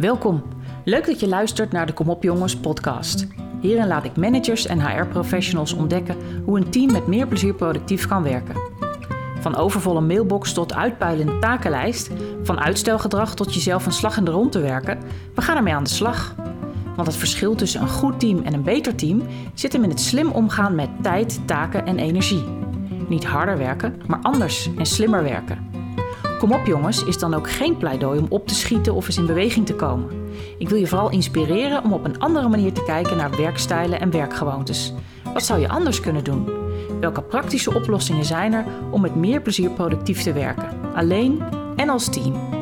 Welkom. Leuk dat je luistert naar de Kom op Jongens podcast. Hierin laat ik managers en HR-professionals ontdekken hoe een team met meer plezier productief kan werken. Van overvolle mailbox tot uitpuilende takenlijst, van uitstelgedrag tot jezelf een slag in de rond te werken, we gaan ermee aan de slag. Want het verschil tussen een goed team en een beter team zit hem in het slim omgaan met tijd, taken en energie. Niet harder werken, maar anders en slimmer werken. Kom op jongens is dan ook geen pleidooi om op te schieten of eens in beweging te komen. Ik wil je vooral inspireren om op een andere manier te kijken naar werkstijlen en werkgewoontes. Wat zou je anders kunnen doen? Welke praktische oplossingen zijn er om met meer plezier productief te werken? Alleen en als team.